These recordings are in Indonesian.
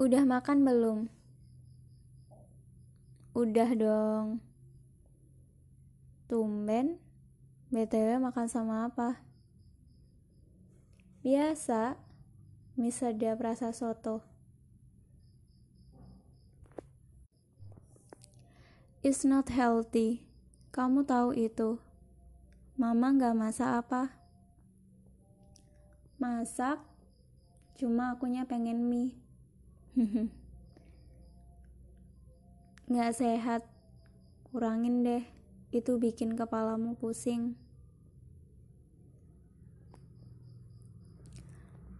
Udah makan belum? Udah dong. Tumben. BTW makan sama apa? Biasa. Mie sedap rasa soto. It's not healthy. Kamu tahu itu. Mama nggak masak apa? Masak. Cuma akunya pengen mie. Nggak sehat. Kurangin deh. Itu bikin kepalamu pusing.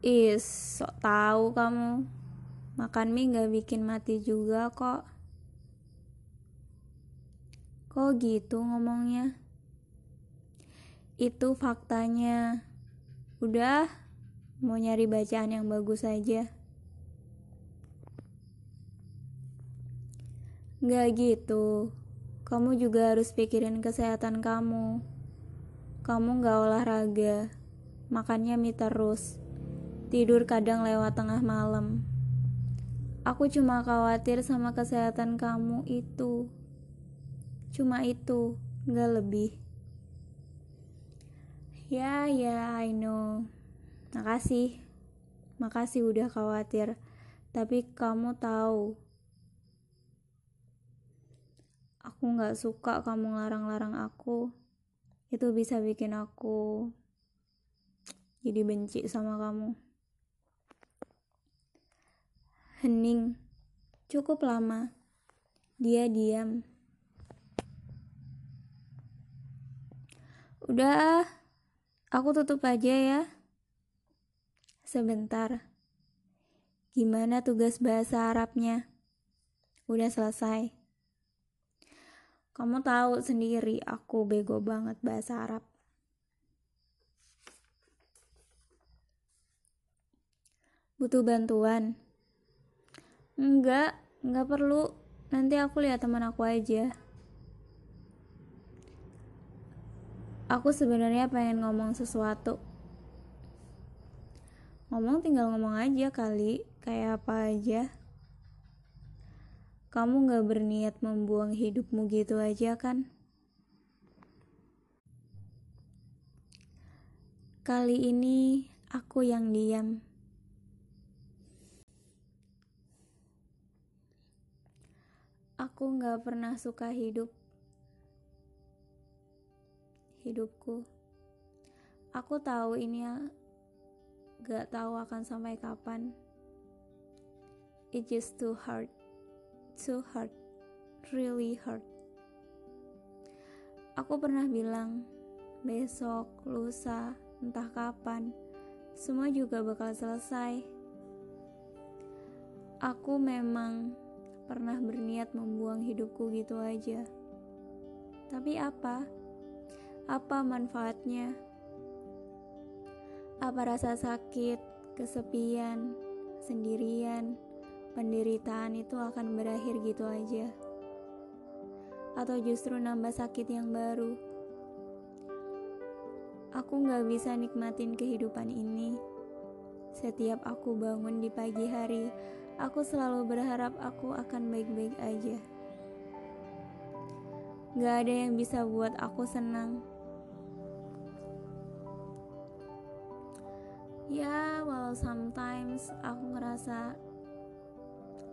Is, sok tahu kamu. Makan mie nggak bikin mati juga kok. Kok gitu ngomongnya? Itu faktanya. Udah, mau nyari bacaan yang bagus aja. Nggak gitu. Kamu juga harus pikirin kesehatan kamu. Kamu nggak olahraga, makannya mie terus. Tidur kadang lewat tengah malam. Aku cuma khawatir sama kesehatan kamu itu. Cuma itu, nggak lebih. Ya, ya, I know. Makasih. Makasih udah khawatir. Tapi kamu tahu, aku nggak suka kamu larang-larang aku. Itu bisa bikin aku jadi benci sama kamu. Hening. Cukup lama. Dia diam. Udah, aku tutup aja ya. Sebentar. Gimana tugas bahasa Arabnya? Udah selesai. Kamu tahu sendiri aku bego banget bahasa Arab. Butuh bantuan? Enggak, enggak perlu. Nanti aku lihat teman aku aja. Aku sebenarnya pengen ngomong sesuatu. Ngomong tinggal ngomong aja kali, kayak apa aja. Kamu gak berniat membuang hidupmu gitu aja kan? Kali ini aku yang diam. Aku gak pernah suka hidup. Hidupku. Aku tahu ini gak tahu akan sampai kapan. It just too hard. Too hard. Really hard. Aku pernah bilang, besok, lusa, entah kapan, semua juga bakal selesai. Aku memang pernah berniat membuang hidupku gitu aja. Tapi apa? Apa manfaatnya? Apa rasa sakit, kesepian, sendirian, penderitaan itu akan berakhir gitu aja? Atau justru nambah sakit yang baru? Aku gak bisa nikmatin kehidupan ini. Setiap aku bangun di pagi hari, Aku selalu berharap aku akan baik-baik aja. Gak ada yang bisa buat aku senang. Ya, walau sometimes aku ngerasa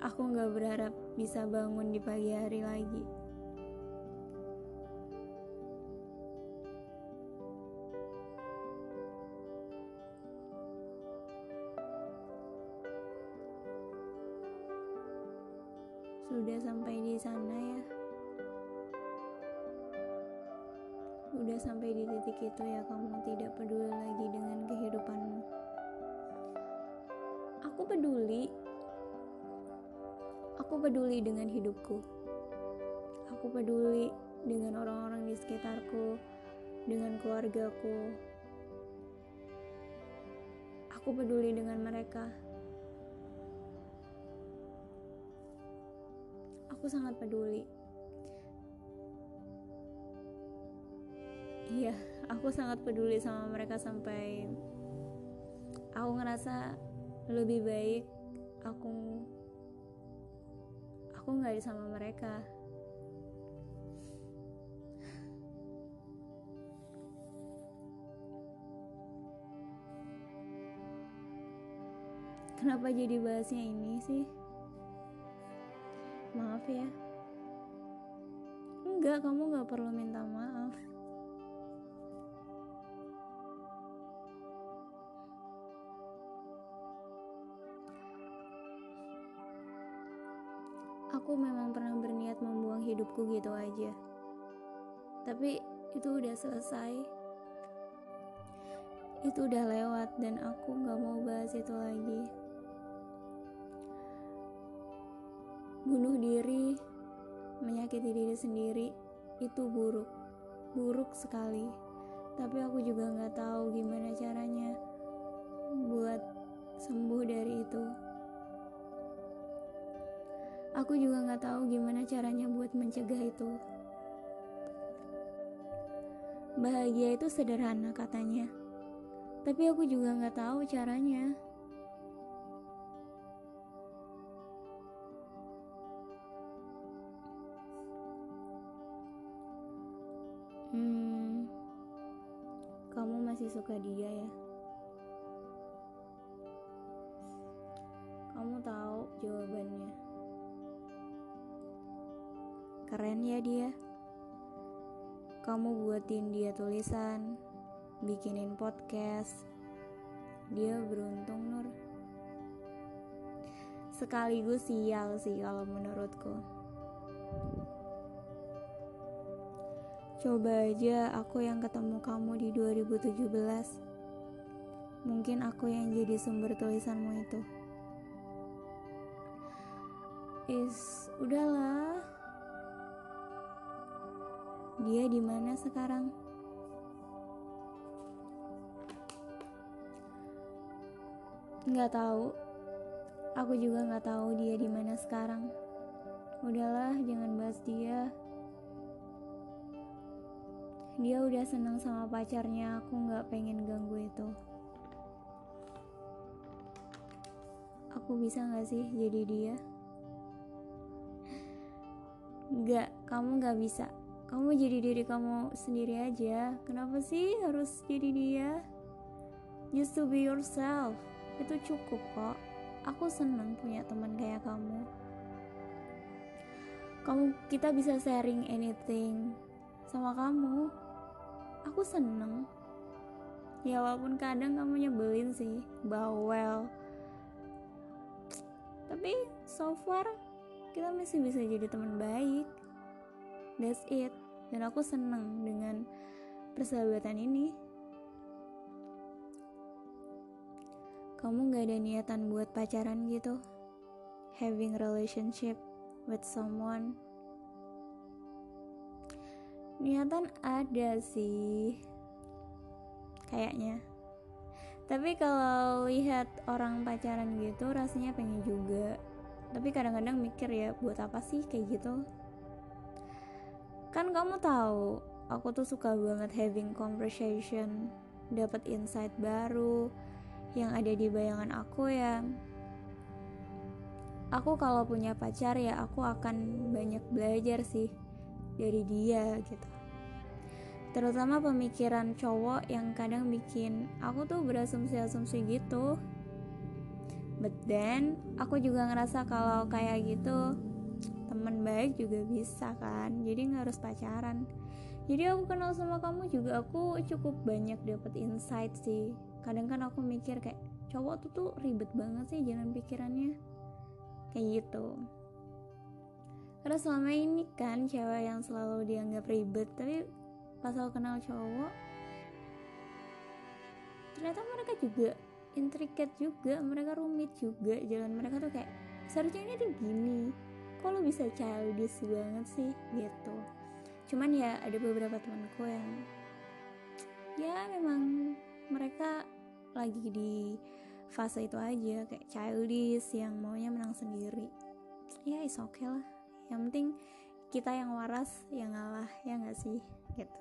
aku gak berharap bisa bangun di pagi hari lagi. Sudah sampai di sana ya. Udah sampai di titik itu ya kamu tidak peduli lagi dengan Peduli dengan hidupku. Aku peduli dengan orang-orang di sekitarku, dengan keluargaku. Aku peduli dengan mereka. aku sangat peduli. Iya, aku sangat peduli sama mereka sampai aku ngerasa lebih baik aku aku nggak sama mereka Kenapa jadi bahasnya ini sih? Maaf ya. Enggak, kamu gak perlu minta maaf. Aku memang pernah berniat membuang hidupku gitu aja. Tapi itu udah selesai. Itu udah lewat dan aku gak mau bahas itu lagi. Bunuh diri, menyakiti diri sendiri, itu buruk, buruk sekali. Tapi aku juga nggak tahu gimana caranya Aku juga nggak tahu gimana caranya buat mencegah itu. Bahagia itu sederhana katanya, tapi aku juga nggak tahu caranya. Hmm, kamu masih suka dia ya? Keren ya dia. Kamu buatin dia tulisan, bikinin podcast. Dia beruntung, Nur. Sekaligus sial sih kalau menurutku. Coba aja aku yang ketemu kamu di 2017. Mungkin aku yang jadi sumber tulisanmu itu. Is, udahlah. Dia di mana sekarang? Nggak tahu. Aku juga nggak tahu dia di mana sekarang. Udahlah, jangan bahas dia dia udah senang sama pacarnya aku nggak pengen ganggu itu aku bisa nggak sih jadi dia nggak kamu nggak bisa kamu jadi diri kamu sendiri aja. Kenapa sih harus jadi dia? Just to be yourself. Itu cukup kok. Aku seneng punya teman kayak kamu. Kamu kita bisa sharing anything sama kamu. Aku seneng. Ya walaupun kadang kamu nyebelin sih. Bawel. Tapi so far kita masih bisa jadi teman baik that's it. Dan aku seneng dengan persahabatan ini. Kamu gak ada niatan buat pacaran gitu? Having relationship with someone? Niatan ada sih. Kayaknya. Tapi kalau lihat orang pacaran gitu rasanya pengen juga. Tapi kadang-kadang mikir ya buat apa sih kayak gitu kan kamu tahu aku tuh suka banget having conversation dapat insight baru yang ada di bayangan aku ya. Aku kalau punya pacar ya aku akan banyak belajar sih dari dia gitu. Terutama pemikiran cowok yang kadang bikin aku tuh berasumsi-asumsi gitu. But then aku juga ngerasa kalau kayak gitu teman baik juga bisa kan. Jadi nggak harus pacaran. Jadi aku kenal sama kamu juga aku cukup banyak dapat insight sih. Kadang kan aku mikir kayak cowok tuh tuh ribet banget sih jalan pikirannya. Kayak gitu. Karena selama ini kan cewek yang selalu dianggap ribet tapi pas aku kenal cowok ternyata mereka juga intricate juga mereka rumit juga. Jalan mereka tuh kayak seharusnya ini tuh gini kok lo bisa childish banget sih gitu. Cuman ya ada beberapa temanku yang ya memang mereka lagi di fase itu aja kayak childish yang maunya menang sendiri. Ya is okay lah. Yang penting kita yang waras yang ngalah ya nggak sih? Gitu.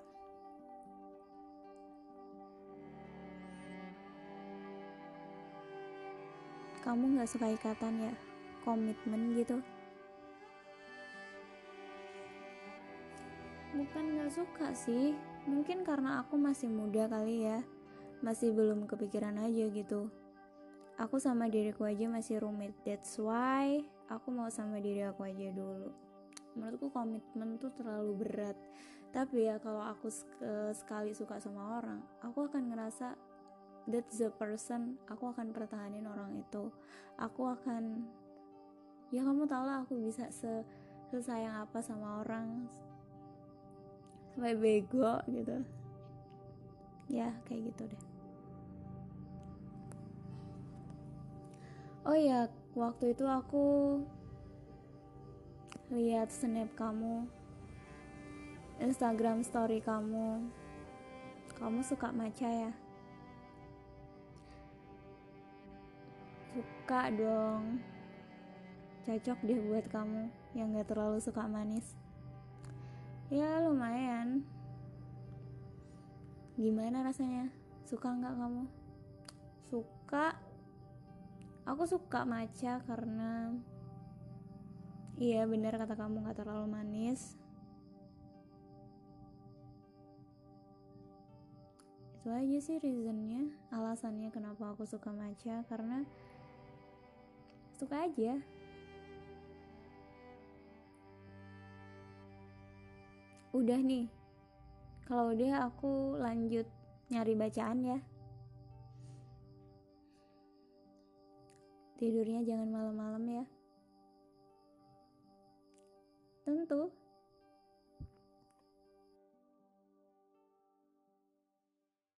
Kamu nggak suka ikatan ya? Komitmen gitu bukan gak suka sih. Mungkin karena aku masih muda kali ya. Masih belum kepikiran aja gitu. Aku sama diriku aja masih rumit. That's why aku mau sama diri aku aja dulu. Menurutku komitmen tuh terlalu berat. Tapi ya kalau aku sekali suka sama orang aku akan ngerasa that's the person aku akan pertahanin orang itu. Aku akan ya kamu tau lah aku bisa se sesayang apa sama orang sampai bego gitu. Ya kayak gitu deh. Oh ya waktu itu aku lihat snap kamu Instagram story kamu. Kamu suka maca ya? Suka dong. Cocok deh buat kamu yang gak terlalu suka manis ya lumayan. Gimana rasanya? Suka nggak kamu? Suka. Aku suka maca karena iya benar kata kamu gak terlalu manis. Itu aja sih reasonnya alasannya kenapa aku suka maca karena suka aja udah nih. Kalau udah aku lanjut nyari bacaan ya. Tidurnya jangan malam-malam ya. Tentu